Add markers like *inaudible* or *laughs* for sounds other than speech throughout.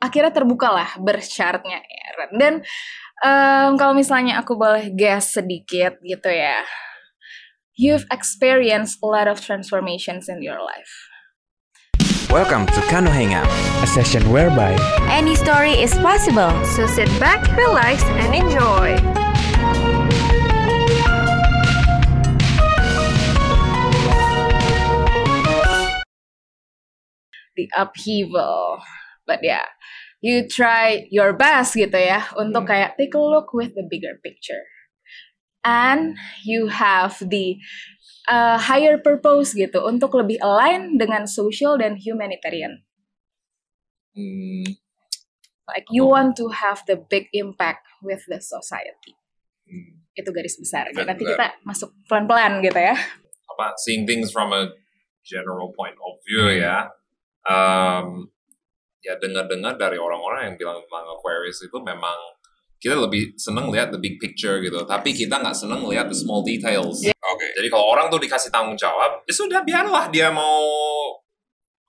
akhirnya terbukalah bersyaratnya Aaron. Dan um, kalau misalnya aku boleh guess sedikit gitu ya, you've experienced a lot of transformations in your life. Welcome to Kano Hangout. a session whereby Any story is possible. So sit back, relax, and enjoy. The upheaval. But yeah, you try your best gitu ya untuk kayak take a look with the bigger picture. And you have the uh, higher purpose gitu untuk lebih align dengan social dan humanitarian. Hmm, Like you want to have the big impact with the society. hmm. Itu garis besar. Benar. Nanti kita masuk pelan-pelan gitu ya. apa seeing things from a general point of view ya um, ya dengar-dengar dari orang-orang yang bilang tentang Aquarius itu memang kita lebih seneng lihat the big picture gitu. Tapi kita nggak seneng lihat the small details. Oke. jadi kalau orang tuh dikasih tanggung jawab ya sudah biarlah dia mau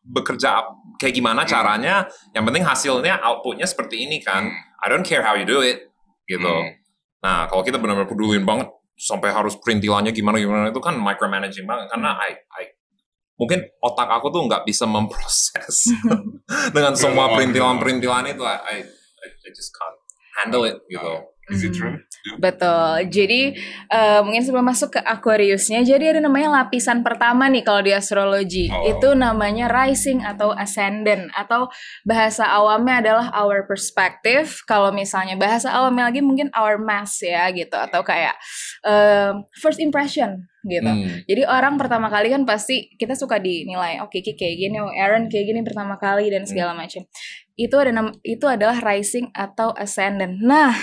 bekerja kayak gimana caranya. Yang penting hasilnya outputnya seperti ini kan. I don't care how you do it gitu. Hmm. Nah, kalau kita benar-benar pedulin banget sampai harus perintilannya gimana gimana itu kan micromanaging banget. Karena I, I mungkin otak aku tuh nggak bisa memproses *laughs* *laughs* dengan semua perintilan-perintilan itu I, I, I just can't handle it gitu. Is it true? Betul. Jadi eh, mungkin sebelum masuk ke Aquariusnya, jadi ada namanya lapisan pertama nih kalau di astrologi. Oh. Itu namanya rising atau ascendant atau bahasa awamnya adalah our perspective. Kalau misalnya bahasa awamnya lagi mungkin our mass ya gitu atau kayak eh, first impression gitu. Hmm. Jadi orang pertama kali kan pasti kita suka dinilai, oh Kiki kayak gini, oh Aaron kayak gini pertama kali dan segala macam. Itu ada itu adalah rising atau ascendant. Nah,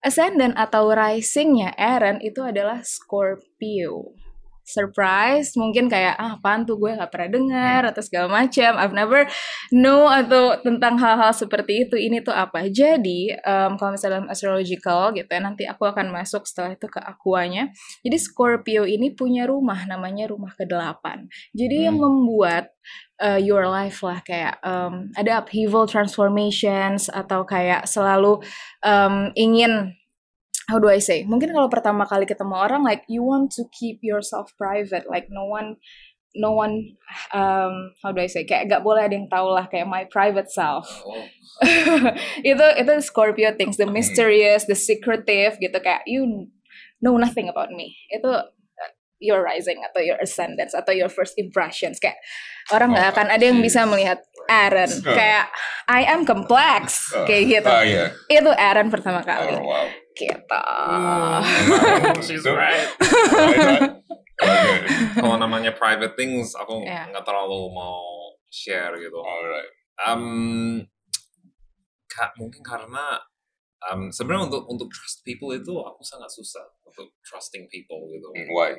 ascendant atau risingnya Aaron itu adalah Scorpio. Surprise, mungkin kayak ah apaan tuh gue gak pernah dengar atau segala macam. I've never know atau tentang hal-hal seperti itu. Ini tuh apa? Jadi em, kalau misalnya astrological gitu ya, nanti aku akan masuk setelah itu ke akuanya. Jadi Scorpio ini punya rumah namanya rumah ke-8. Jadi yang membuat uh, your life lah kayak um, ada upheaval transformations atau kayak selalu um, ingin how do I say? Mungkin kalau pertama kali ketemu orang like you want to keep yourself private. Like no one no one um, how do I say? Kayak gak boleh ada yang tahu lah kayak my private self. Oh. *laughs* itu itu Scorpio things the mysterious the secretive gitu. Kayak you know nothing about me. Itu your rising atau your ascendance atau your first impressions kayak orang nggak Oh, akan ada yang bisa melihat Aaron Oh. kayak I am complex Oh. kayak gitu Ah, iya. itu Aaron pertama kali Oh, wow. gitu *laughs* She's right. Kalau namanya private things aku Yeah. nggak terlalu mau share gitu. Alright. Um, ka- mungkin karena um, sebenarnya untuk untuk trust people itu aku sangat susah untuk trusting people gitu. Hmm, Why?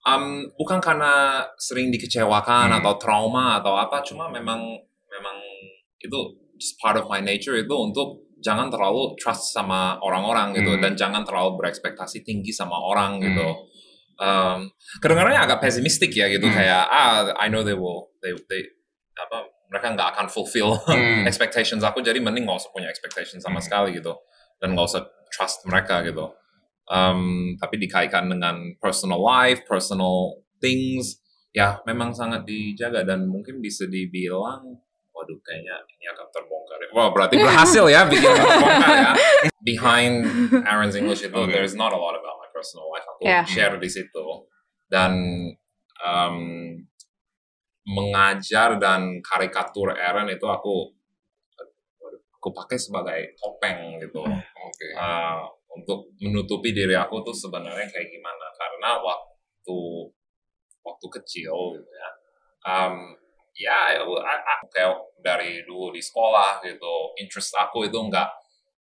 Um, bukan karena sering dikecewakan Hmm. atau trauma atau apa, cuma memang memang itu just part of my nature itu untuk jangan terlalu trust sama orang-orang gitu Hmm. dan jangan terlalu berekspektasi tinggi sama orang gitu. Hmm. Um, kedengarannya agak pesimistik ya gitu Hmm. kayak ah I know they will they they apa mereka nggak akan fulfill Hmm. *laughs* expectations aku jadi mending nggak usah punya expectation sama Hmm. sekali gitu dan nggak usah trust mereka gitu um, tapi dikaitkan dengan personal life personal things ya memang sangat dijaga dan mungkin bisa dibilang waduh kayaknya ini akan terbongkar ya. Wah berarti berhasil ya bikin terbongkar ya. *laughs* Behind Aaron's English itu Okay. there's not a lot about my personal life. Aku Yeah. share di situ dan um, mengajar dan karikatur Aaron itu aku aku pakai sebagai topeng gitu. Oke. uh, untuk menutupi diri aku tuh sebenarnya kayak gimana? Karena waktu waktu kecil gitu ya um, ya kayak dari dulu di sekolah gitu interest aku itu nggak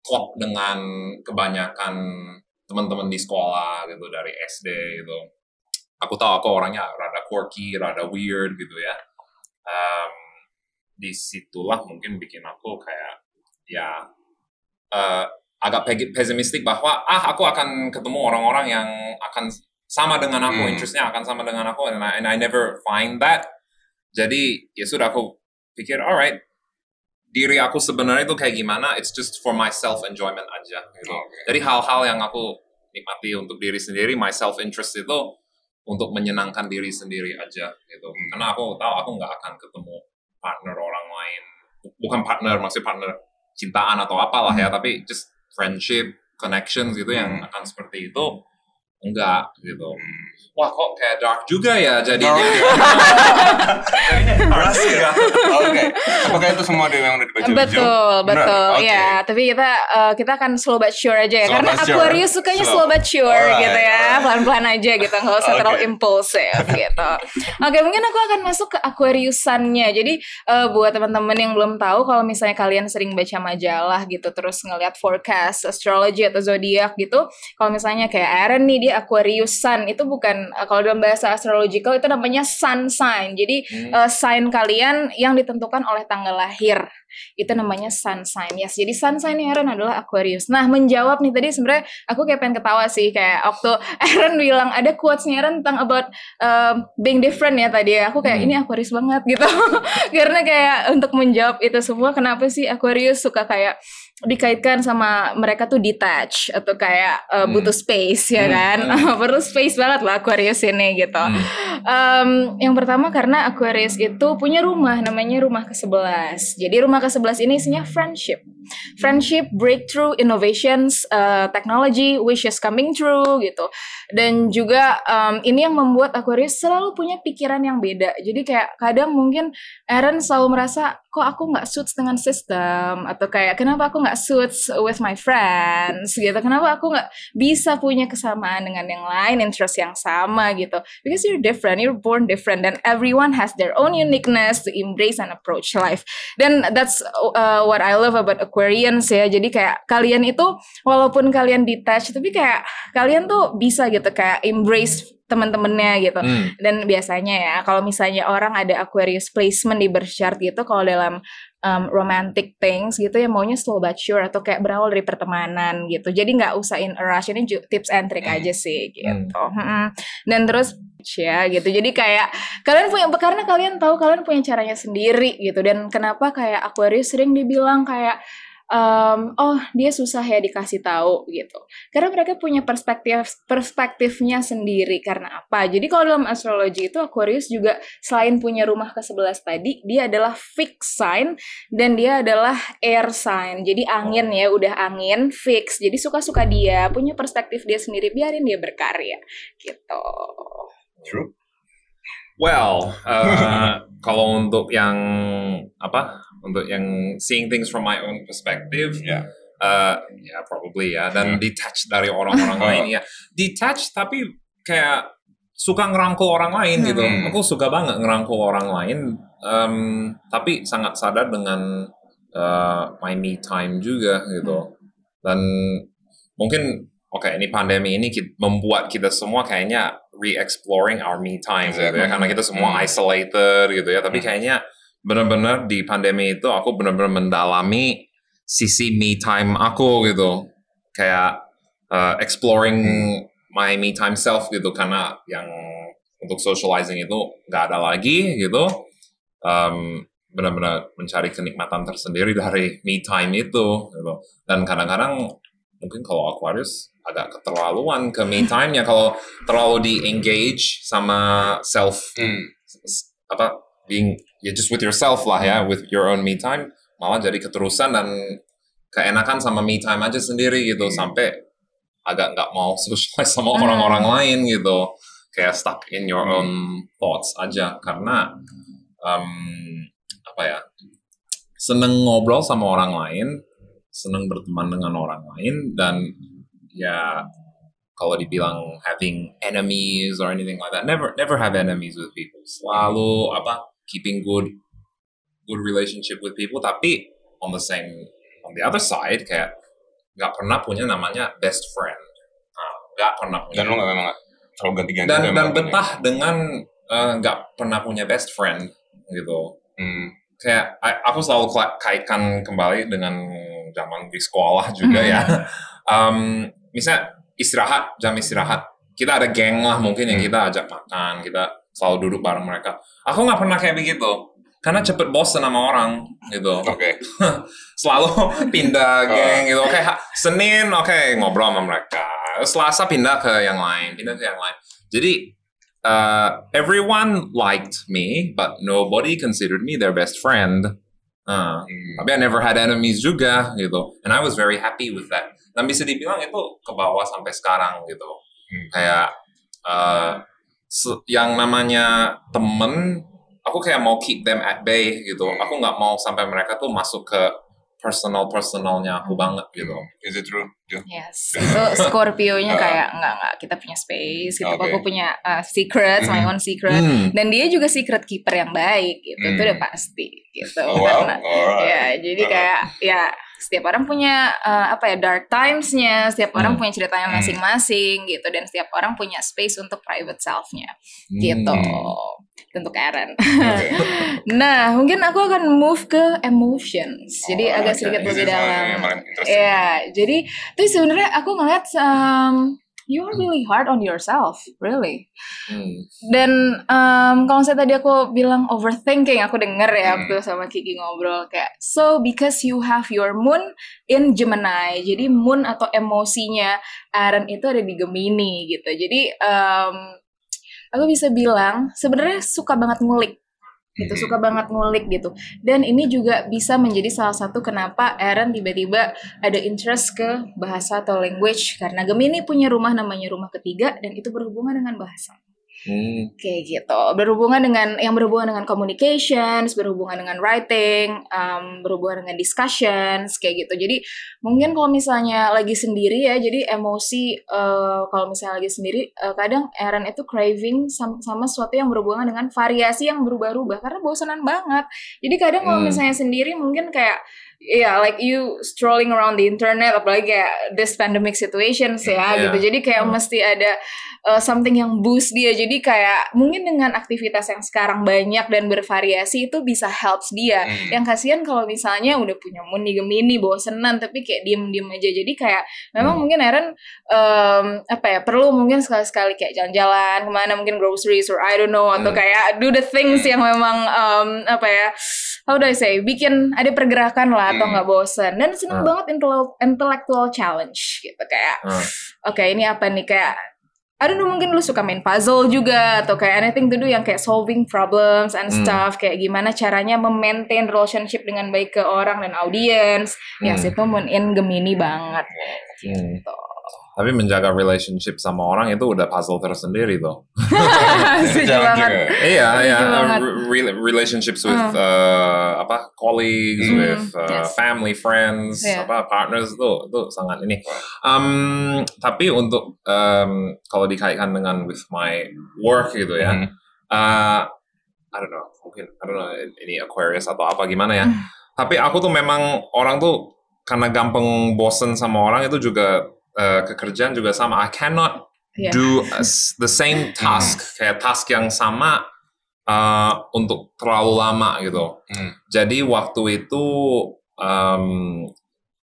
klop dengan kebanyakan teman-teman di sekolah gitu dari SD gitu aku tahu aku orangnya rada quirky rada weird gitu ya um, di situlah mungkin bikin aku kayak ya eh, agak pe- pesimistik bahwa ah aku akan ketemu orang-orang yang akan sama dengan aku, Hmm. interestnya akan sama dengan aku, and I, and I never find that. Jadi ya sudah aku pikir, alright, diri aku sebenarnya itu kayak gimana it's just for my self enjoyment aja gitu Oke. jadi hal-hal yang aku nikmati untuk diri sendiri my self interest itu untuk menyenangkan diri sendiri aja gitu. Hmm. karena aku tahu aku nggak akan ketemu partner orang lain. Bukan partner maksudnya partner cintaan atau apalah ya tapi just friendship connections gitu yang Hmm. akan seperti itu enggak gitu wah kok kayak dark juga ya jadinya *laughs* Beras ya? Oke. Apakah itu semua ada yang udah dibaca? Betul, Benar? betul. Oke. Ya, tapi kita eh, kita akan slow but sure aja ya. Slow Karena sure. Aquarius sukanya Slow. slow, but sure Alright, gitu ya. alright. Pelan-pelan aja gitu, nggak usah terlalu Oke. impulsif gitu. Oke, mungkin aku akan masuk ke Aquariusannya. Jadi eh, buat teman-teman yang belum tahu kalau misalnya kalian sering baca majalah gitu terus ngeliat forecast astrology atau zodiak gitu, kalau misalnya kayak Aaron nih dia Aquariusan, itu bukan eh, kalau dalam bahasa astrological itu namanya sun sign. Jadi Hmm. eh, sign kalian yang ditentukan oleh tanggal lahir itu namanya sun sign yes jadi sun sign Aaron adalah Aquarius nah menjawab nih tadi sebenarnya aku kayak pengen ketawa sih kayak waktu *laughs* Aaron bilang ada quotesnya Aaron tentang about um, being different ya tadi ya aku kayak Hmm. ini Aquarius banget *laughs* gitu karena kayak untuk menjawab itu semua kenapa sih Aquarius suka kayak dikaitkan sama mereka tuh detach atau kayak uh, Hmm. butuh space ya Hmm. kan *laughs* perlu space banget lah Aquarius ini gitu Hmm. Um, yang pertama karena Aquarius itu punya rumah namanya rumah ke-11. Jadi rumah ke-11 ini isinya friendship. Friendship, breakthrough, innovations, uh, technology, wishes coming true gitu. Dan juga um, ini yang membuat Aquarius selalu punya pikiran yang beda. Jadi kayak kadang mungkin Aaron selalu merasa kok aku nggak suits dengan sistem atau kayak kenapa aku nggak suits with my friends gitu. Kenapa aku nggak bisa punya kesamaan dengan yang lain, interest yang sama gitu. Because you're different, you're born different, and everyone has their own uniqueness to embrace and approach life. Dan that's uh, what I love about Aquarians ya. Jadi kayak kalian itu walaupun kalian detached, tapi kayak kalian tuh bisa gitu kayak embrace teman-temannya gitu. Hmm. Dan biasanya ya, kalau misalnya orang ada Aquarius placement di birth chart gitu, kalau dalam um, romantic things gitu ya maunya slow but sure atau kayak berawal dari pertemanan gitu. Jadi nggak usah in a rush. Ini tips and trick Hmm. aja sih gitu. Mm-mm. Dan terus ya gitu. Jadi kayak kalian punya karena kalian tahu kalian punya caranya sendiri gitu. Dan kenapa kayak Aquarius sering dibilang kayak um, oh dia susah ya dikasih tahu gitu. Karena mereka punya perspektif perspektifnya sendiri karena apa. Jadi kalau dalam astrologi itu Aquarius juga selain punya rumah ke 11 tadi dia adalah fixed sign dan dia adalah air sign. Jadi angin ya udah angin fix jadi suka-suka dia punya perspektif dia sendiri biarin dia berkarya gitu. True. Well, *laughs* uh, kalau untuk yang apa? Untuk yang seeing things from my own perspective, Ya. uh, ya probably ya. Dan Hmm. detach dari orang-orang Oh. lain ya. Detach tapi kayak suka ngerangkul orang lain gitu. Hmm. Aku suka banget ngerangkul orang lain. um, tapi sangat sadar dengan uh, my me time juga gitu. Dan mungkin oke ini pandemi ini ki- membuat kita semua kayaknya re-exploring our me time gitu ya Exactly. karena kita semua Hmm. isolated gitu ya tapi Hmm. kayaknya benar-benar di pandemi itu aku benar-benar mendalami sisi me time aku gitu kayak uh, exploring my me time self gitu karena yang untuk socializing itu nggak ada lagi gitu um, benar-benar mencari kenikmatan tersendiri dari me time itu gitu. dan kadang-kadang mungkin kalau Aquarius agak keterlaluan ke me time-nya kalau terlalu di engage sama self Hmm. apa being ya just with yourself lah ya with your own me time malah jadi keterusan dan keenakan sama me time aja sendiri gitu Hmm. sampai agak nggak mau *laughs* socialize sama Hmm. orang-orang lain gitu kayak stuck in your own thoughts aja karena um, apa ya seneng ngobrol sama orang lain seneng berteman dengan orang lain dan ya kalau dibilang having enemies or anything like that never never have enemies with people selalu apa keeping good good relationship with people tapi on the same on the other side kayak nggak pernah punya namanya best friend Nah, nggak pernah punya Dan lo nggak memang terlalu ganti-ganti. dan dan betah dengan eh, nggak pernah punya best friend gitu Hmm. kayak I- aku selalu kaitkan kembali dengan zaman di sekolah juga ya. *laughs* um, misalnya istirahat jam istirahat kita ada geng lah mungkin yang Hmm. kita ajak makan kita selalu duduk bareng mereka. Aku nggak pernah kayak begitu karena cepet bosen sama orang gitu. Oke. *laughs* Selalu pindah *laughs* geng gitu. Oke, ha- Senin oke ngobrol sama mereka. Selasa pindah ke yang lain, pindah ke yang lain. Jadi uh, everyone liked me, but nobody considered me their best friend. Uh, Hmm. tapi I never had enemies juga gitu. And I was very happy with that. Dan bisa dibilang itu ke bawah sampai sekarang gitu. Hmm. Kayak uh, yang namanya temen, aku kayak mau keep them at bay gitu. Aku nggak mau sampai mereka tuh masuk ke personal personalnya aku banget gitu. Is it true? Jo? Yes, itu Scorpio-nya *laughs* kayak enggak enggak kita punya space gitu. Oke. Aku punya uh, secrets, my Mhm. own secret. Hmm. Dan dia juga secret keeper yang baik gitu. Itu Hmm. udah pasti gitu. Oh, wow. Karena *laughs* Alright. ya, jadi kayak ya setiap orang punya uh, apa ya dark times-nya, setiap orang Hmm. punya ceritanya Hmm. masing-masing gitu dan setiap orang punya space untuk private self-nya gitu. Hmm. Untuk Aaron. Oke. *laughs* nah, mungkin aku akan move ke emotions. Jadi Oh, agak oke. sedikit lebih dalam. Iya, jadi tuh sebenarnya aku ngeliat um, you are really hard on yourself, really. Hmm. Dan um, kalau saya tadi aku bilang overthinking, aku denger ya Hmm. waktu sama Kiki ngobrol kayak so because you have your moon in Gemini, jadi moon atau emosinya Aaron itu ada di Gemini gitu. Jadi um, aku bisa bilang sebenarnya suka banget ngulik gitu suka banget ngulik gitu. Dan ini juga bisa menjadi salah satu kenapa Aaron tiba-tiba ada interest ke bahasa atau language karena Gemini punya rumah namanya rumah ketiga dan itu berhubungan dengan bahasa Hmm. kayak gitu berhubungan dengan yang berhubungan dengan communications berhubungan dengan writing um, berhubungan dengan discussions kayak gitu jadi mungkin kalau misalnya lagi sendiri ya jadi emosi eh, kalau misalnya lagi sendiri eh, kadang Aaron itu craving sam- sama sesuatu yang berhubungan dengan variasi yang berubah-ubah karena bosanan banget jadi kadang kalau Hmm. misalnya sendiri mungkin kayak ya like you strolling around the internet apalagi kayak this pandemic situations ya Yeah. gitu jadi kayak Hmm. mesti ada uh, something yang boost dia. Jadi kayak mungkin dengan aktivitas yang sekarang banyak dan bervariasi itu bisa helps dia. Hmm. Yang kasihan kalau misalnya udah punya moon di Gemini bosenan tapi kayak diem-diem aja. Jadi kayak memang Hmm. mungkin Aaron um, apa ya perlu mungkin sekali-sekali kayak jalan-jalan ke mana mungkin groceries or I don't know atau Hmm. kayak do the things yang memang um, apa ya how do I say bikin ada pergerakan lah atau Hmm. nggak bosen dan seneng Hmm. banget intel- intellectual challenge gitu kayak Hmm. oke ini apa nih kayak I don't know mungkin lu suka main puzzle juga atau kayak anything to do yang kayak solving problems and Hmm. stuff kayak gimana caranya memaintain relationship dengan baik ke orang dan audience ya Hmm. itu moon in Gemini banget Hmm. Tapi menjaga relationship sama orang itu udah puzzle tersendiri tuh. *laughs* Setuju banget. Iya, iya. Uh, re- relationships with Uh. uh, apa colleagues, Hmm, with uh, yes. family, friends, Iya. apa partners itu itu sangat ini. Um, tapi untuk um, kalau dikaitkan dengan with my work gitu ya, Hmm. uh, I don't know, mungkin I don't know ini Aquarius atau apa gimana ya. Hmm. Tapi aku tuh memang orang tuh karena gampang bosen sama orang itu juga uh, kekerjaan juga sama. I cannot Iya. do as- the same task kayak task yang sama uh, untuk terlalu lama gitu. Hmm. Jadi waktu itu um,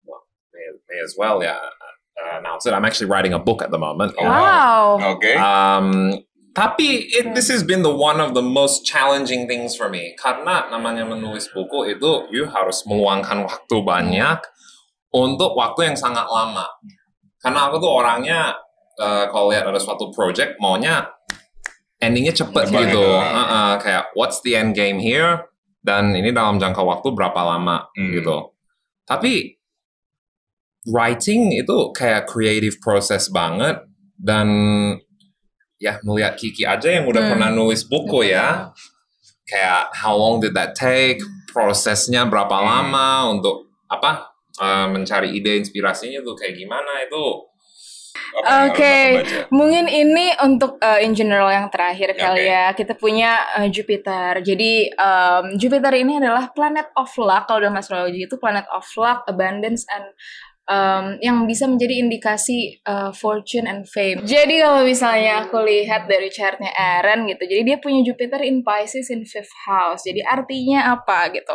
well, may, may as well ya uh, announce it. I'm actually writing a book at the moment. Oh, Wow. Oke. Um, tapi it, this has been the one of the most challenging things for me karena namanya menulis buku itu you harus meluangkan waktu banyak untuk waktu yang sangat lama. Karena aku tuh orangnya uh, kalau lihat ada suatu project maunya endingnya cepet gitu. gitu. Uh-uh, kayak what's the end game here dan ini dalam jangka waktu berapa lama Hmm. gitu. Tapi writing itu kayak creative process banget dan ya melihat Kiki aja yang udah Hmm. pernah nulis buku ya kayak how long did that take prosesnya berapa Hmm. lama untuk apa uh, mencari ide inspirasinya tuh kayak gimana itu Oke. baca? Mungkin ini untuk uh, in general yang terakhir kali Oke. ya. Kita punya uh, Jupiter. Jadi um, Jupiter ini adalah planet of luck kalau dalam astrologi itu planet of luck, abundance and um, yang bisa menjadi indikasi uh, fortune and fame. Jadi kalau misalnya aku lihat dari chartnya Aaron gitu, jadi dia punya Jupiter in Pisces in fifth house. Jadi artinya apa gitu?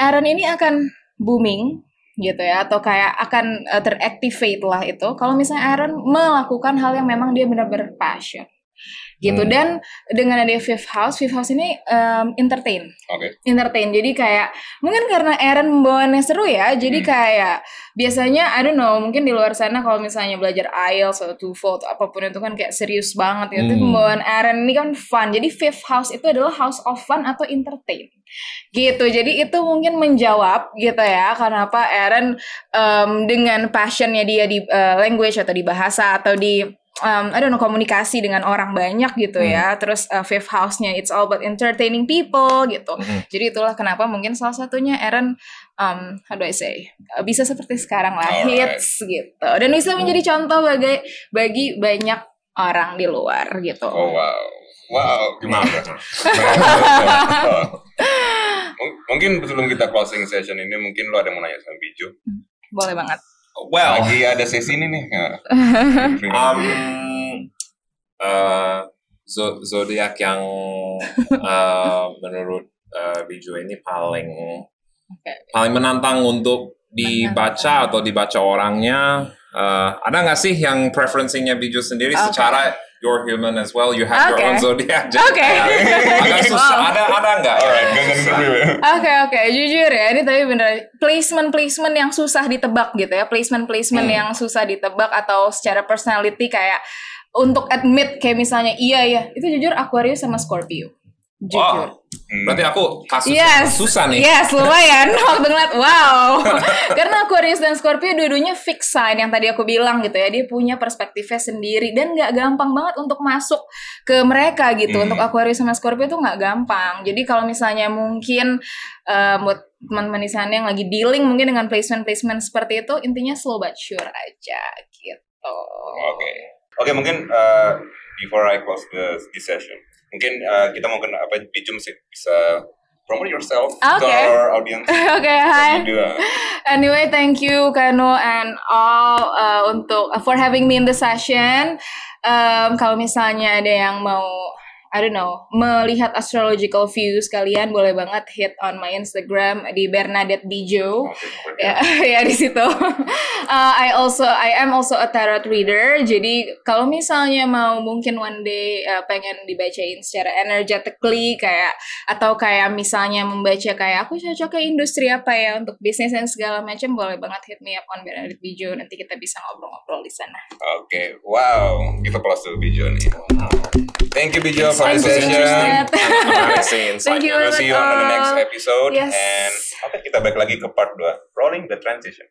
Aaron ini akan booming gitu ya atau kayak akan uh, teractivate lah itu. Kalau misalnya Aaron melakukan hal yang memang dia benar-benar passion gitu Hmm. dan dengan ada Fifth House Fifth House ini um, entertain Oke. entertain jadi kayak mungkin karena Aaron membawaannya seru ya jadi Hmm. kayak biasanya I don't know mungkin di luar sana kalau misalnya belajar IELTS atau TOEFL atau apa pun itu kan kayak serius banget gitu Hmm. pembawaan Aaron ini kan fun jadi Fifth House itu adalah house of fun atau entertain gitu jadi itu mungkin menjawab gitu ya kenapa Aaron um, dengan passionnya dia di uh, language atau di bahasa atau di um, I don't know komunikasi dengan orang banyak gitu ya terus uh, fifth house-nya it's all about entertaining people gitu Mhm. jadi itulah kenapa mungkin salah satunya Aaron um, how do I say uh, bisa seperti sekarang lah Alright. hits gitu dan bisa menjadi contoh bagi bagi banyak orang di luar gitu Oh wow. Wow, gimana? Mung- *laughs* mungkin sebelum kita closing session ini mungkin lo ada yang mau nanya sama Biju. boleh banget Well, Lagi ada sesi ini nih. *laughs* Um, uh, zo- zodiak yang uh, menurut uh, Biju ini paling paling menantang untuk dibaca atau dibaca orangnya. Uh, ada nggak sih yang preferensinya Biju sendiri Oke. secara you're human as well, you have your Oke. own zodiac. Jadi Oke. kayak *laughs* agak *laughs* susah. Wow. Ada ada nggak? Alright. Oke oke jujur ya ini tapi bener placement placement yang susah ditebak gitu ya placement placement Hmm. yang susah ditebak atau secara personality kayak untuk admit kayak misalnya iya ya itu jujur Aquarius sama Scorpio jujur Wow. Berarti aku kasus Yes, susah nih. Yes, lumayan. *laughs* Waktu ngeliat, wow. *laughs* Karena Aquarius dan Scorpio dua-duanya fix sign yang tadi aku bilang gitu ya. Dia punya perspektifnya sendiri dan nggak gampang banget untuk masuk ke mereka gitu. Hmm. Untuk Aquarius sama Scorpio tuh nggak gampang. Jadi kalau misalnya mungkin eh, buat teman-teman di sana yang lagi dealing mungkin dengan placement-placement seperti itu, intinya slow but sure aja gitu. Oke. Oke, mungkin uh, before I close the this session, mungkin uh, kita mau kenal apa Biju mesti bisa promote yourself to Oke. our audience. *laughs* Oke, hai. Gitu. Anyway, thank you Kano and all uh, untuk for having me in the session. Um, kalau misalnya ada yang mau I don't know, melihat astrological views kalian boleh banget hit on my Instagram di Bernadette Bijo. ya, *laughs* ya di situ. Uh, I also I am also a tarot reader. Jadi kalau misalnya mau mungkin one day uh, pengen dibacain secara energetically kayak atau kayak misalnya membaca kayak aku cocok ke industri apa ya untuk bisnis dan segala macam boleh banget hit me up on Bernadette Bijo. Nanti kita bisa ngobrol-ngobrol di sana. Oke, wow. Kita plus to Bijo nih. Thank you Bijo session. Internet. Amazing Thank you We'll *laughs* see you on the next episode. Yes. And oke, kita balik lagi ke part 2. Rolling the transition.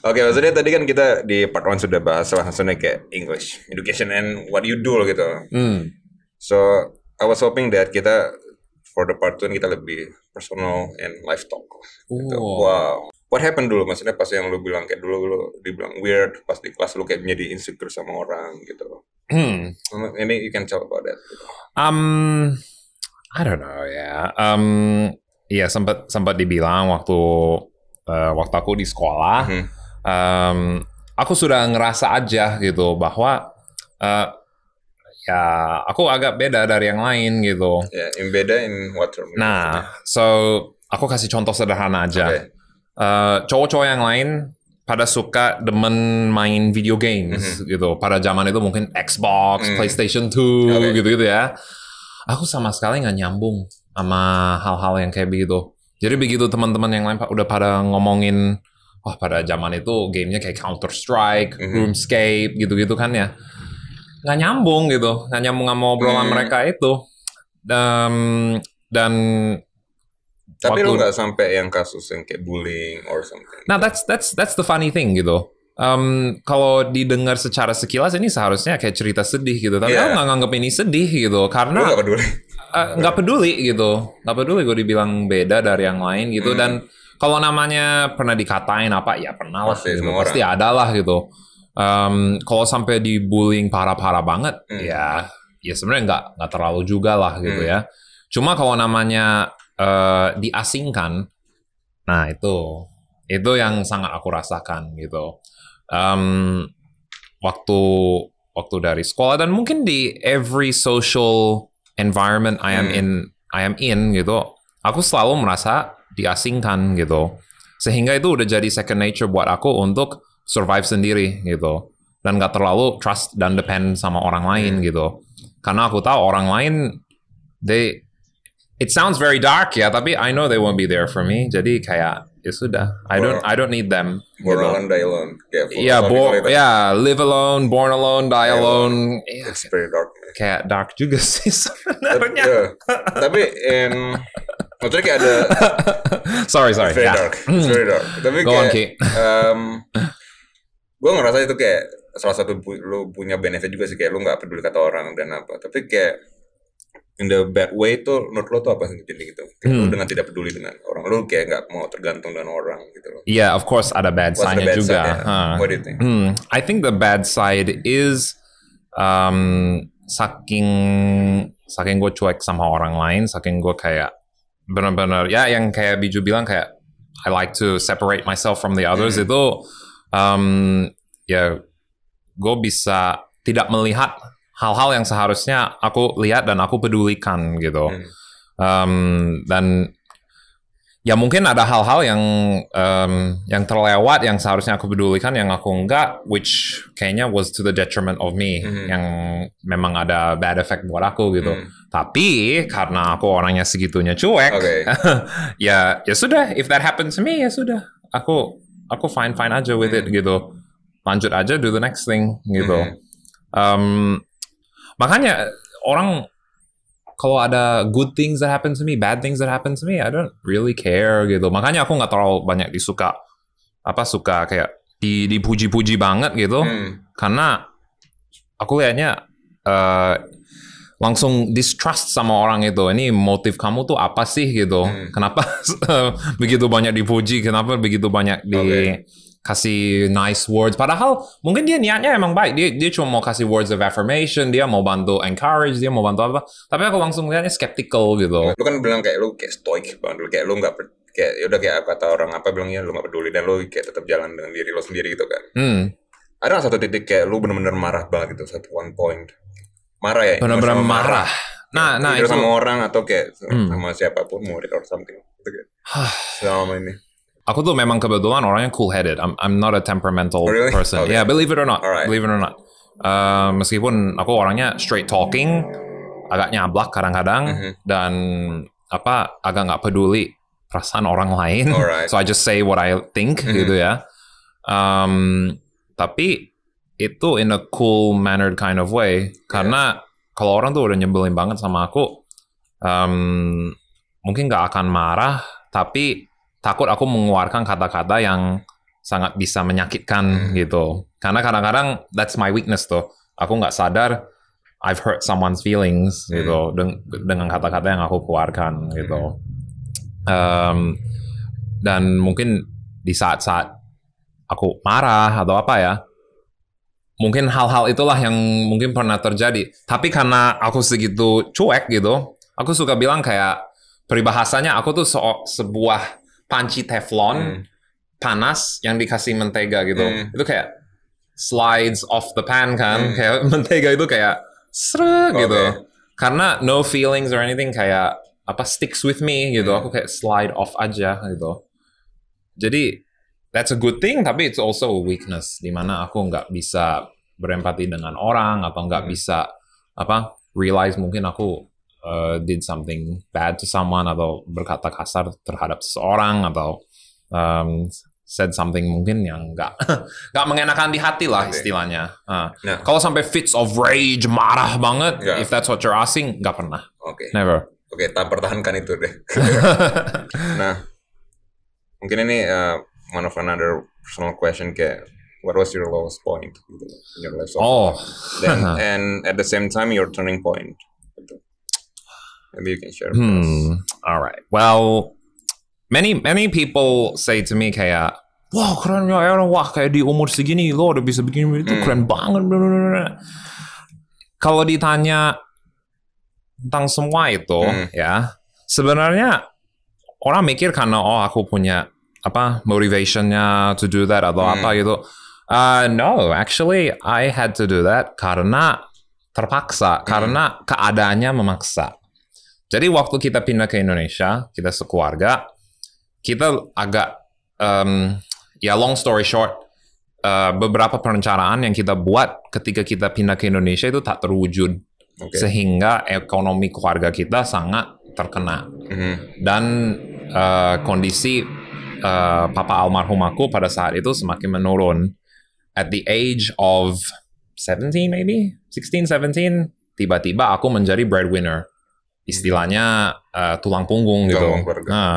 Oke, maksudnya tadi kan kita di part 1 sudah bahas langsungnya kayak English, education and what you do gitu. Hmm. So, I was hoping that kita for the part 2 kita lebih personal and life talk. Gitu. Oh. Wow. What happened dulu? Maksudnya pas yang lu bilang kayak dulu lu dibilang weird pas di kelas lu kayak menjadi insecure sama orang gitu. Hmm. Ini you can tell about that. gitu. Um, I don't know ya. Um, iya sempat sempat dibilang waktu eh, waktu aku di sekolah, Mhm. um, aku sudah ngerasa aja gitu bahwa eh, ya aku agak beda dari yang lain gitu. Ya, yang beda in what term? Nah, so aku kasih contoh sederhana aja. Oke. Eh, cowok-cowok yang lain pada suka demen main video games gitu. Pada zaman itu mungkin Xbox, Mhm. PlayStation 2 Oke. gitu-gitu ya. Aku sama sekali nggak nyambung sama hal-hal yang kayak begitu. Jadi begitu teman-teman yang lain udah pada ngomongin, wah pada zaman itu gamenya kayak Counter Strike, Mhm. RuneScape gitu-gitu kan ya, nggak nyambung gitu, nggak nyambung sama obrolan Mhm. mereka itu. Dan dan Tapi waktu- lu nggak sampai yang kasus yang kayak bullying or something. Nah, that's that's that's the funny thing gitu. Um, kalau didengar secara sekilas ini seharusnya kayak cerita sedih gitu, tapi Iya. aku nggak nganggap ini sedih gitu, karena nggak peduli. *laughs* eh, nggak peduli gitu, nggak peduli gue dibilang beda dari yang lain gitu, Hmm. dan kalau namanya pernah dikatain apa, ya pernah lah, Pasti, gitu. pasti ada lah gitu. Um, kalau sampai dibullying parah-parah banget, Hmm. ya, ya sebenarnya nggak nggak terlalu juga lah gitu Hmm. ya. Cuma kalau namanya eh, diasingkan, nah itu itu yang sangat aku rasakan gitu. Em, waktu waktu dari sekolah dan mungkin di every social environment I am Hmm. in I am in gitu, aku selalu merasa diasingkan gitu. Sehingga itu udah jadi second nature buat aku untuk survive sendiri gitu dan nggak terlalu trust dan depend sama orang lain gitu karena aku tahu orang lain they it sounds very dark ya tapi I know they won't be there for me jadi kayak ya sudah I don't I don't need them Born gitu. alone, die alone. Kayak bo itu. ya live alone, born alone, die Die alone. Iya, It's very dark. kayak dark juga *laughs* sih sebenarnya. Iya. Tapi em, maksudnya kayak ada sorry, sorry. very ya. dark, It's very dark. Tapi Go on, kayak Ki. gue ngerasa itu kayak salah satu lu punya benefit juga sih kayak lu nggak peduli kata orang dan apa. Tapi kayak in the bad way itu menurut lo tuh apa sih jadi gitu? Kayak Hmm. dengan tidak peduli dengan orang, lu kayak nggak mau tergantung dengan orang gitu loh. Yeah, of course ada bad side-nya bad juga. side? Huh. What do you think? Hmm, I think the bad side is um, saking saking gue cuek sama orang lain, saking gue kayak benar-benar ya yang kayak Biju bilang kayak I like to separate myself from the others Hmm. itu um, ya gue bisa tidak melihat hal-hal yang seharusnya aku lihat dan aku pedulikan gitu. Hmm. Um, dan ya mungkin ada hal-hal yang um, yang terlewat yang seharusnya aku pedulikan yang aku enggak which kayaknya was to the detriment of me Mhm. yang memang ada bad effect buat aku gitu Hmm. tapi karena aku orangnya segitunya cuek Oke. *laughs* ya ya sudah if that happens to me ya sudah aku aku fine fine aja with it gitu lanjut aja do the next thing gitu Mhm. Um, makanya orang kalau ada good things that happen to me, bad things that happen to me, I don't really care gitu. Makanya aku nggak terlalu banyak disuka apa suka kayak di dipuji-puji banget gitu. Hmm. Karena aku lihatnya eh, langsung distrust sama orang itu. Ini motif kamu tuh apa sih gitu? Hmm. Kenapa *laughs* begitu banyak dipuji? Kenapa begitu banyak dikasih nice words? Padahal mungkin dia niatnya emang baik. Dia dia cuma mau kasih words of affirmation. Dia mau bantu encourage. Dia mau bantu apa? Tapi aku langsung lihatnya skeptical gitu. Lu kan bilang kayak lu kayak stoic banget lu kayak lu nggak kayak ya udah kayak kata orang apa bilangnya lu nggak peduli dan lu kayak tetap jalan dengan diri lu sendiri gitu kan. Hmm, Ada satu titik kayak lu bener-bener marah banget gitu satu one point. Marah ya? benar-benar emosional marah. Nah, nah itu. sama orang atau kayak Hmm. sama siapa pun murid or something. Gitu kayak. Selama ini. Aku tuh memang kebetulan orangnya cool headed. I'm I'm not a temperamental Oh, really? person. Okay. Yeah, believe it or not. Alright. Believe it or not. Uh, meskipun aku orangnya straight talking, agak nyablak kadang-kadang Mhm. dan apa agak nggak peduli perasaan orang lain. Alright. so I just say what I think Mhm. gitu ya. Um, tapi itu in a cool mannered kind of way karena kalau orang tuh udah nyebelin banget sama aku, um, mungkin nggak akan marah, tapi takut aku mengeluarkan kata-kata yang sangat bisa menyakitkan Hmm. gitu. Karena kadang-kadang that's my weakness tuh. Aku nggak sadar I've hurt someone's feelings Hmm. gitu deng- dengan kata-kata yang aku keluarkan gitu. Um, dan mungkin di saat-saat aku marah atau apa ya, mungkin hal-hal itulah yang mungkin pernah terjadi. Tapi karena aku segitu cuek gitu, aku suka bilang kayak peribahasanya aku tuh so- sebuah panci teflon Hmm. panas yang dikasih mentega gitu. Hmm. Itu kayak slides off the pan kan, Hmm. kayak *laughs* mentega itu kayak seret Oke. gitu. Karena no feelings or anything kayak apa sticks with me gitu. Hmm. Aku kayak slide off aja gitu. Jadi that's a good thing tapi it's also a weakness di mana aku nggak bisa berempati dengan orang atau nggak Hmm. bisa apa realize mungkin aku uh, did something bad to someone atau berkata kasar terhadap seseorang atau um, said something mungkin yang nggak *laughs* nggak mengenakan di hati lah istilahnya. Ah. Nah. Kalau sampai fits of rage marah banget, Nggak. if that's what you're asking, nggak pernah, Oke. never. Oke, tak pertahankan itu deh. *laughs* nah, mungkin ini uh, one of another personal question kayak what was your lowest point gitu, in your life so oh? Then, *laughs* and at the same time your turning point. Maybe you can share. Hmm. All right. Well, many many people say to me kayak, wah keren ya Aaron, wah kayak di umur segini lo udah bisa bikin itu Hmm. keren banget. bla, bla, bla, bla." Kalau ditanya tentang semua itu, Hmm. ya sebenarnya orang mikir karena oh aku punya apa motivationnya to do that atau Hmm. apa gitu. Uh, no, actually I had to do that karena terpaksa, karena keadaannya memaksa. Jadi waktu kita pindah ke Indonesia, kita sekeluarga, kita agak, um, ya long story short, uh, beberapa perencanaan yang kita buat ketika kita pindah ke Indonesia itu tak terwujud Oke. sehingga ekonomi keluarga kita sangat terkena Mhm. dan uh, kondisi uh, papa almarhum aku pada saat itu semakin menurun at the age of 17 maybe 16 17 tiba-tiba aku menjadi breadwinner istilahnya uh, tulang punggung Tulang gitu keluarga. Nah,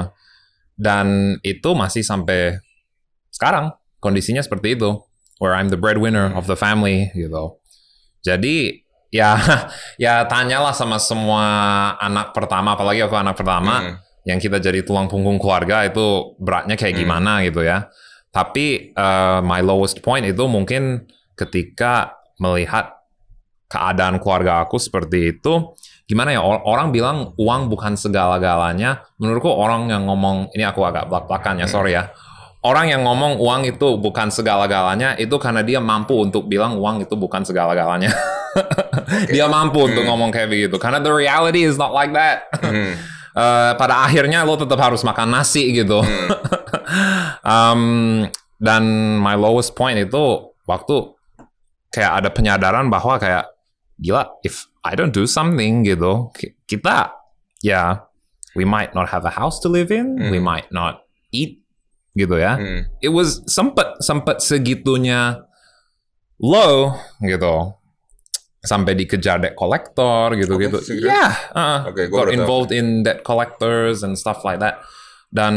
dan itu masih sampai sekarang kondisinya seperti itu where I'm the breadwinner of the family gitu jadi ya *laughs* ya tanyalah sama semua anak pertama apalagi aku anak pertama Mhm. yang kita jadi tulang punggung keluarga itu beratnya kayak Hmm. gimana gitu ya. Tapi uh, my lowest point itu mungkin ketika melihat keadaan keluarga aku seperti itu, gimana ya or- orang bilang uang bukan segala-galanya. Menurutku orang yang ngomong ini aku agak belak-belakan ya, sorry ya. Orang yang ngomong uang itu bukan segala-galanya itu karena dia mampu untuk bilang uang itu bukan segala-galanya. *laughs* dia mampu untuk ngomong kayak begitu. Karena the reality is not like that. *laughs* Eh, pada akhirnya lo tetap harus makan nasi gitu. *laughs* Um, dan my lowest point itu waktu kayak ada penyadaran bahwa kayak gila if I don't do something gitu ki- kita ya we might not have a house to live in, we Hmm. might not eat gitu ya. Mhm. It was sempet sempet segitunya low gitu sampai dikejar debt collector gitu-gitu. Oke, segitu? Yeah, uh, gua got baru tahu. involved in debt collectors and stuff like that. Dan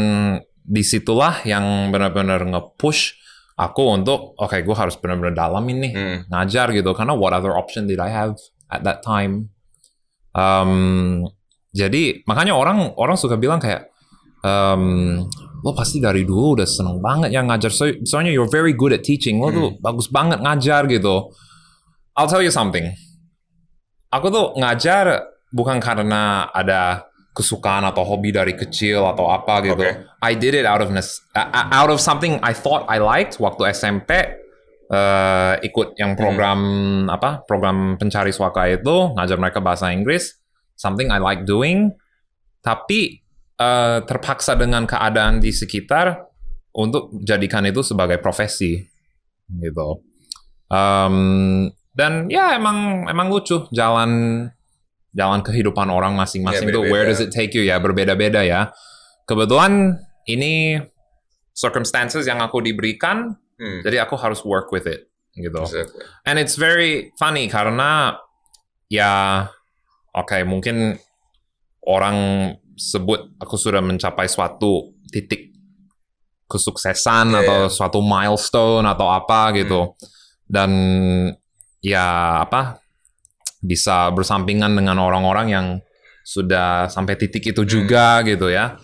di situlah yang benar-benar nge-push aku untuk oke gue harus benar-benar dalamin nih Hmm. ngajar gitu. Karena what other option did I have at that time? Um, jadi makanya orang orang suka bilang kayak um, lo pasti dari dulu udah seneng banget ya ngajar. So, soalnya you're very good at teaching. Lo tuh bagus banget ngajar gitu. I'll tell you something. Aku tuh ngajar bukan karena ada kesukaan atau hobi dari kecil atau apa gitu. Oke. I did it out of uh, out of something I thought I liked waktu SMP eh, ikut yang program apa program pencari suaka itu ngajar mereka bahasa Inggris something I like doing. Tapi eh, terpaksa dengan keadaan di sekitar untuk jadikan itu sebagai profesi gitu. Em, dan ya emang emang lucu jalan jalan kehidupan orang masing-masing Ya, tuh where does it take you ya berbeda-beda ya kebetulan ini circumstances yang aku diberikan Hmm. jadi aku harus work with it gitu Exactly. and it's very funny karena ya oke mungkin orang sebut aku sudah mencapai suatu titik kesuksesan Iya, atau iya. suatu milestone atau apa gitu dan ya apa bisa bersampingan dengan orang-orang yang sudah sampai titik itu juga gitu ya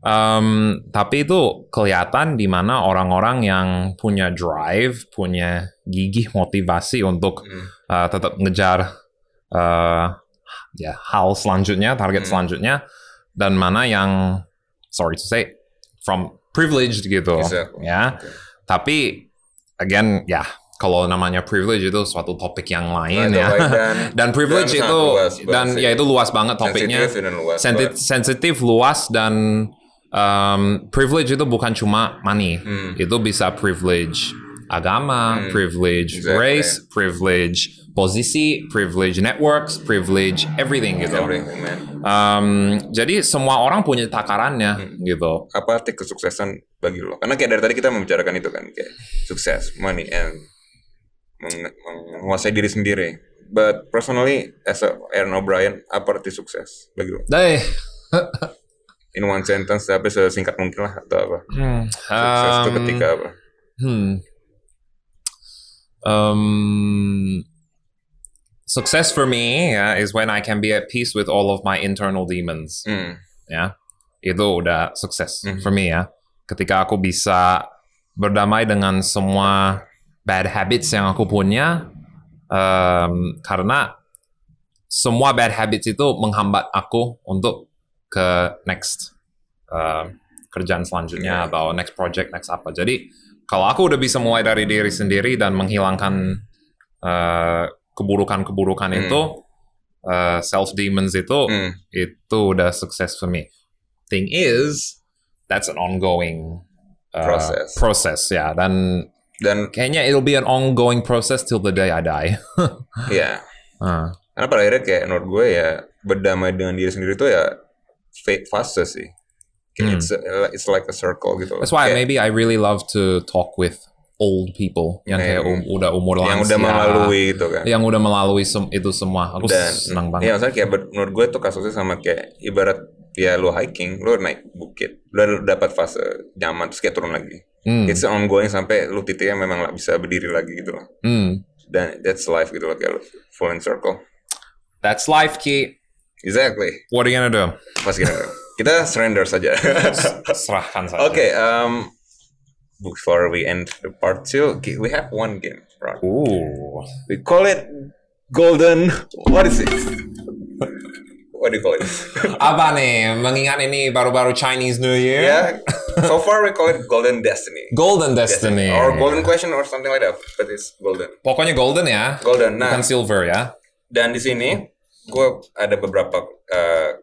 Em, tapi itu kelihatan di mana orang-orang yang punya drive, punya gigih motivasi untuk Hmm. uh, tetap ngejar uh, ya hal selanjutnya, target Hmm. selanjutnya, dan mana yang sorry to say from privileged gitu, Exactly. ya. Oke. Tapi again ya kalau namanya privilege itu suatu topik yang lain Nah, ya. *laughs* dan- dan privilege dan itu luas dan ya itu luas banget topiknya. Sensitif dan luas, sensitif, luas dan um, privilege itu bukan cuma money. Hmm. Itu bisa privilege agama, Hmm. privilege Exactly. race, privilege posisi, privilege networks, privilege everything gitu. Everything, man. Um, jadi semua orang punya takarannya Hmm. gitu. Apa arti kesuksesan bagi lo? Karena kayak dari tadi kita membicarakan itu kan kayak sukses, money, and meng- menguasai diri sendiri. But personally, as a Aaron O'Brien, apa arti sukses bagi lo? *laughs* In one sentence, tapi sesingkat mungkin lah atau apa? Hmm. Sukses itu Um, ketika apa? Hmm. Um, success for me yeah, is when I can be at peace with all of my internal demons. Hmm. Ya, itu udah sukses Mhm. for me ya. Ketika aku bisa berdamai dengan semua bad habits yang aku punya, um, karena semua bad habits itu menghambat aku untuk ke next uh, kerjaan selanjutnya Iya. atau next project next apa. Jadi kalau aku udah bisa mulai dari diri sendiri dan menghilangkan uh, keburukan-keburukan Hmm. itu, uh, self demons itu, Hmm. itu udah sukses for me. Thing is, that's an ongoing uh, Process. Process ya. Dan Dan kayaknya it'll be an ongoing process till the day I die. *laughs* ya, Ah. karena pada akhirnya kayak menurut gue ya berdamai dengan diri sendiri itu ya fase sih. Kayak Hmm. it's, a- it's like a circle gitu. That's why Kayak maybe I really love to talk with old people yang kayak um- udah umur yang lansia, udah melalui gitu kan. yang udah melalui sem- itu semua. Aku Dan senang Iya, banget. maksudnya kayak menurut gue tuh kasusnya sama kayak ibarat ya lu hiking, lu naik bukit, lu dapat fase nyaman terus kayak turun lagi. Hmm. It's ongoing sampai lu titiknya memang nggak bisa berdiri lagi gitu loh. Hmm. Dan that's life gitu loh kayak full in circle. That's life, Ki. Exactly. What are you gonna do? Pas kita *laughs* kita surrender saja. Serahkan saja. okay, um before we end the part two, we have one game, right? Ooh. We call it Golden. What is it? What do you call it? *laughs* Apa nih? Mengingat ini baru-baru Chinese New Year. yeah. So far we call it Golden Destiny. Golden Destiny. Or Golden Question or something like that, but it's golden. Pokoknya golden ya. Golden. Nah, Bukan silver ya. dan di sini gue ada beberapa eh,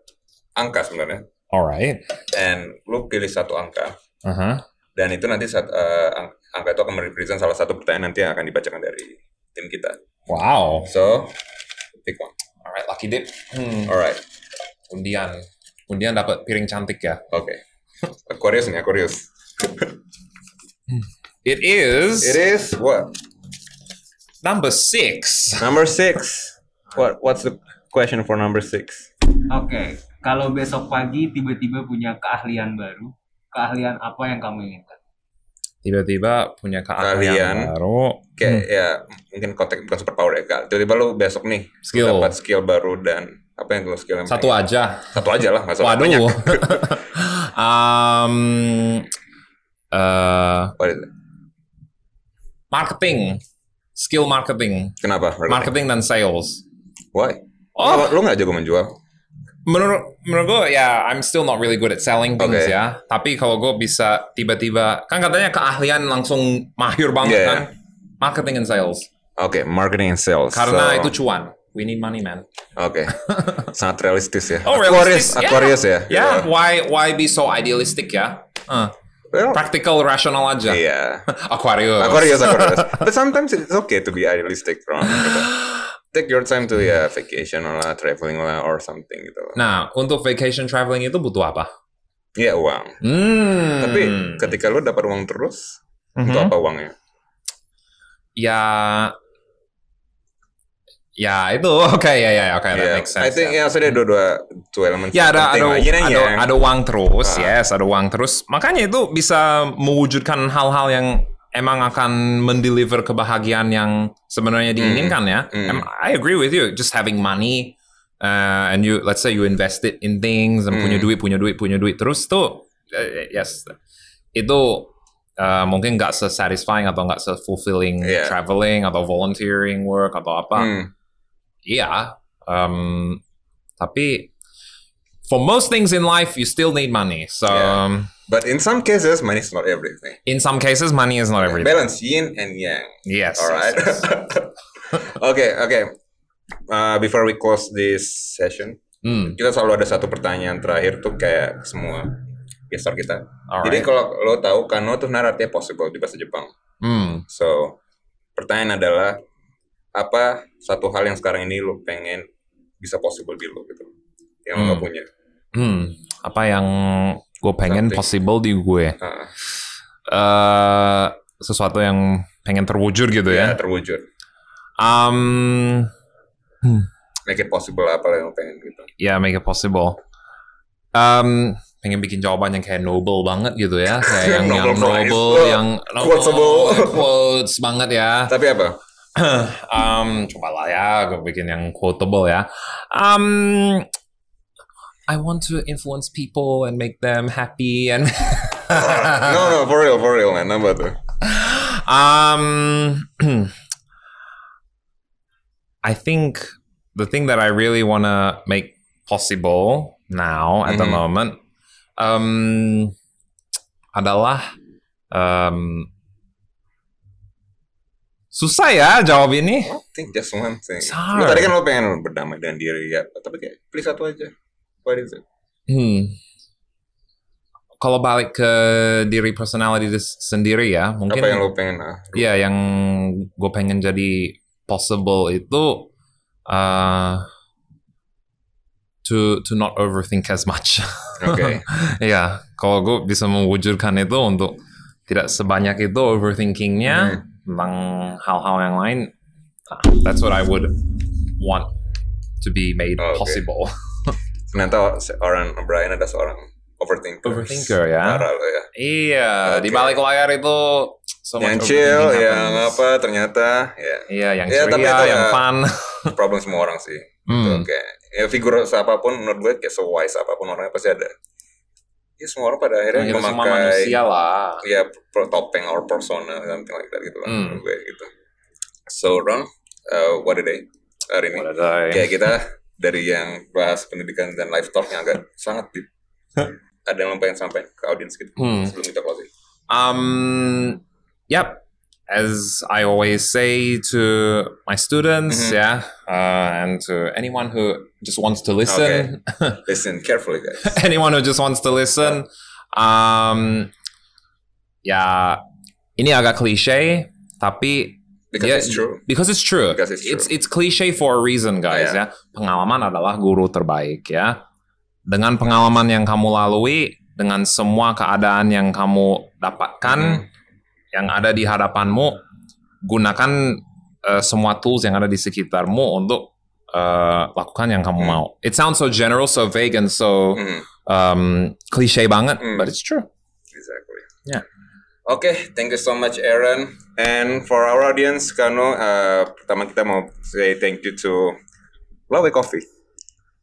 angka sebenarnya. Alright. And lu pilih satu angka Uh-huh. dan itu nanti saat ang- angka itu akan merepresent salah satu pertanyaan nanti yang akan dibacakan dari tim kita. Wow. So, pick one. Alright, lucky dip. Hmm. Alright. Undian. Undian dapat piring cantik ya. Oke. *laughs* Aquarius nih, Aquarius. *laughs* It is It is what? number six. Number six. What What's the question for number six? Oke, kalau besok pagi tiba-tiba punya keahlian baru, keahlian apa yang kamu inginkan? Tiba-tiba punya keahlian Keahlian. baru. Kayak ya mungkin konteks bukan superpower ya kak. Tiba-tiba lu besok nih Skill. dapat skill baru dan apa yang lu skill yang Satu pengen? aja. Satu aja lah, nggak usah banyak. *laughs* Waduh. um, uh, marketing. Skill marketing. Kenapa? Marketing dan sales. Why? Oh. Lu nggak jago menjual? Menurut menurut gue ya I'm still not really good at selling things Oke. ya. Tapi kalau gue bisa tiba-tiba kan katanya keahlian langsung mahir banget Iya, kan. Marketing and sales. Oke, marketing and sales. Karena So, itu cuan. We need money man. Oke, *laughs* sangat realistis ya. Oh, Aquarius, realistis. Aquarius ya. Ya, why why be so idealistic ya? Uh, Well, practical, rational aja. Iya. *laughs* Aquarius. Aquarius, Aquarius. But sometimes it's okay to be idealistic, bro. *gasps* Take your time to ya vacation lah, traveling lah, or something gitu. Nah, untuk vacation traveling itu butuh apa? Iya uang. Hmm. Tapi ketika lu dapat uang terus, Mhm. itu apa uangnya? ya ya itu *laughs* oke ya ya oke that Iya. makes sense. I think ya. ya sudah dua-dua two elements Ya ada ada, and ada yang. ada uang terus, Ah. yes, ada uang terus. Makanya itu bisa mewujudkan hal-hal yang emang akan mendeliver kebahagiaan yang sebenarnya diinginkan ya. Hmm. Em- I agree with you. Just having money uh, and you let's say you invest it in things Hmm. punya duit, punya duit, punya duit terus tuh uh, yes itu uh, mungkin nggak se-satisfying atau nggak se-fulfilling Iya. traveling atau volunteering work atau apa. Hmm. Iya, um, tapi for most things in life, you still need money. So Yeah. But in some cases, money is not everything. in some cases, money is not everything. Balance yin and yang. Yes. Alright. yes, yes. *laughs* Oke, oke. Uh, before we close this session, Hmm, kita selalu ada satu pertanyaan terakhir tuh kayak semua gestar kita. Jadi alright. kalau lo tahu kano tuh sebenarnya artinya possible di bahasa Jepang. Hmm, So, pertanyaan adalah apa satu hal yang sekarang ini lo pengen bisa possible di lo gitu, yang lo Hmm. nggak punya. Hmm. Apa yang gue pengen Something. possible di gue? Ah, eh sesuatu yang pengen terwujud gitu ya, ya. terwujud. Um, Make it possible apa yang pengen gitu. ya make it possible. Um, pengen bikin jawaban yang kayak noble banget gitu ya, *laughs* kayak yang, yang Nobel Prize. noble, Oh, yang quotable. quotes banget ya. *laughs* Tapi apa? um, coba lah ya, gue bikin yang quotable ya. Um, I want to influence people and make them happy and *laughs* no, no, for real, for real, man. Apa tuh? um, *clears throat* I think the thing that I really wanna make possible now at the Mhm. moment um, adalah um, susah ya jawab ini. I think just one thing. Lo tadi kan lo pengen berdamai dengan diri ya, tapi kayak pilih satu aja. What is it? Hmm. kalau balik ke diri personality sendiri ya, mungkin Apa yang lo pengen? ah? Iya, yang gue pengen jadi possible itu uh, to to not overthink as much. Oke. *laughs* Iya, kalau gue bisa mewujudkan itu untuk tidak sebanyak itu overthinkingnya tentang hal-hal yang lain, ah, that's what I would want to be made Oke. possible. *laughs* Ternyata seorang Brian ada seorang overthinker. Overthinker, ya. Parah lo ya. iya, di Oke. balik layar itu so yang much chill, yang happens. apa ternyata ya Iya, yang Ya, tapi itu yang ya- fun. *laughs* problem semua orang sih. Hmm. Oke. Ya figur siapa pun menurut gue kayak sewise apa pun orangnya pasti ada. Ya semua orang pada akhirnya semua memakai manusia lah. ya topeng or persona something like that gitu lah Hmm. menurut gue gitu. So Ron, uh, what a day hari ini. What a day. Kayak kita *laughs* dari yang bahas pendidikan dan life talk yang agak sangat deep. ada yang pengen sampaikan ke audiens gitu Hmm. sebelum kita closing. Um, yep. As I always say to my students, Mhm. yeah, uh, and to anyone who just wants to listen, *laughs* Listen carefully guys. *laughs* anyone who just wants to listen, um, ya, ini agak cliche, tapi Because ya- it's true. Because it's true. Because it's true. It's it's cliche for a reason, guys. Yeah. Ya, pengalaman adalah guru terbaik. Ya, dengan pengalaman yang kamu lalui, dengan semua keadaan yang kamu dapatkan, Mhm. yang ada di hadapanmu, gunakan eh, semua tools yang ada di sekitarmu untuk eh, lakukan yang kamu Hmm. mau. It sounds so general, so vague, and so Hmm. um, cliche banget, Hmm. but it's true. Exactly. Yeah. Okay, thank you so much, Aaron. And for our audience, Kano, uh, pertama kita mau say thank you to Lawe Coffee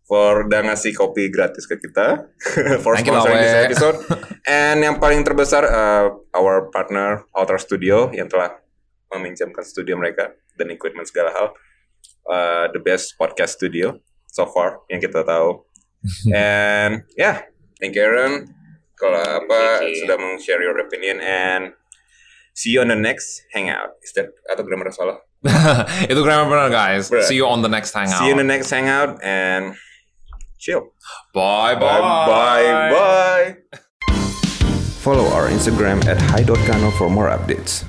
for udah ngasih kopi gratis ke kita *laughs* for Thank sponsoring this episode. *laughs* And yang paling terbesar, uh, our partner Outer Studio yang telah meminjamkan studio mereka dan equipment segala hal. Uh, the best podcast studio so far yang kita tahu. *laughs* And yeah, thank you Aaron. Kalau apa Thank you. sudah meng-share your opinion and see you on the next hangout. Is that atau grammar salah? *laughs* Itu grammar benar, guys. Bruh. See you on the next hangout. See you in the next hangout and chill. Bye, Bye bye bye. Follow our Instagram at hi.kano for more updates.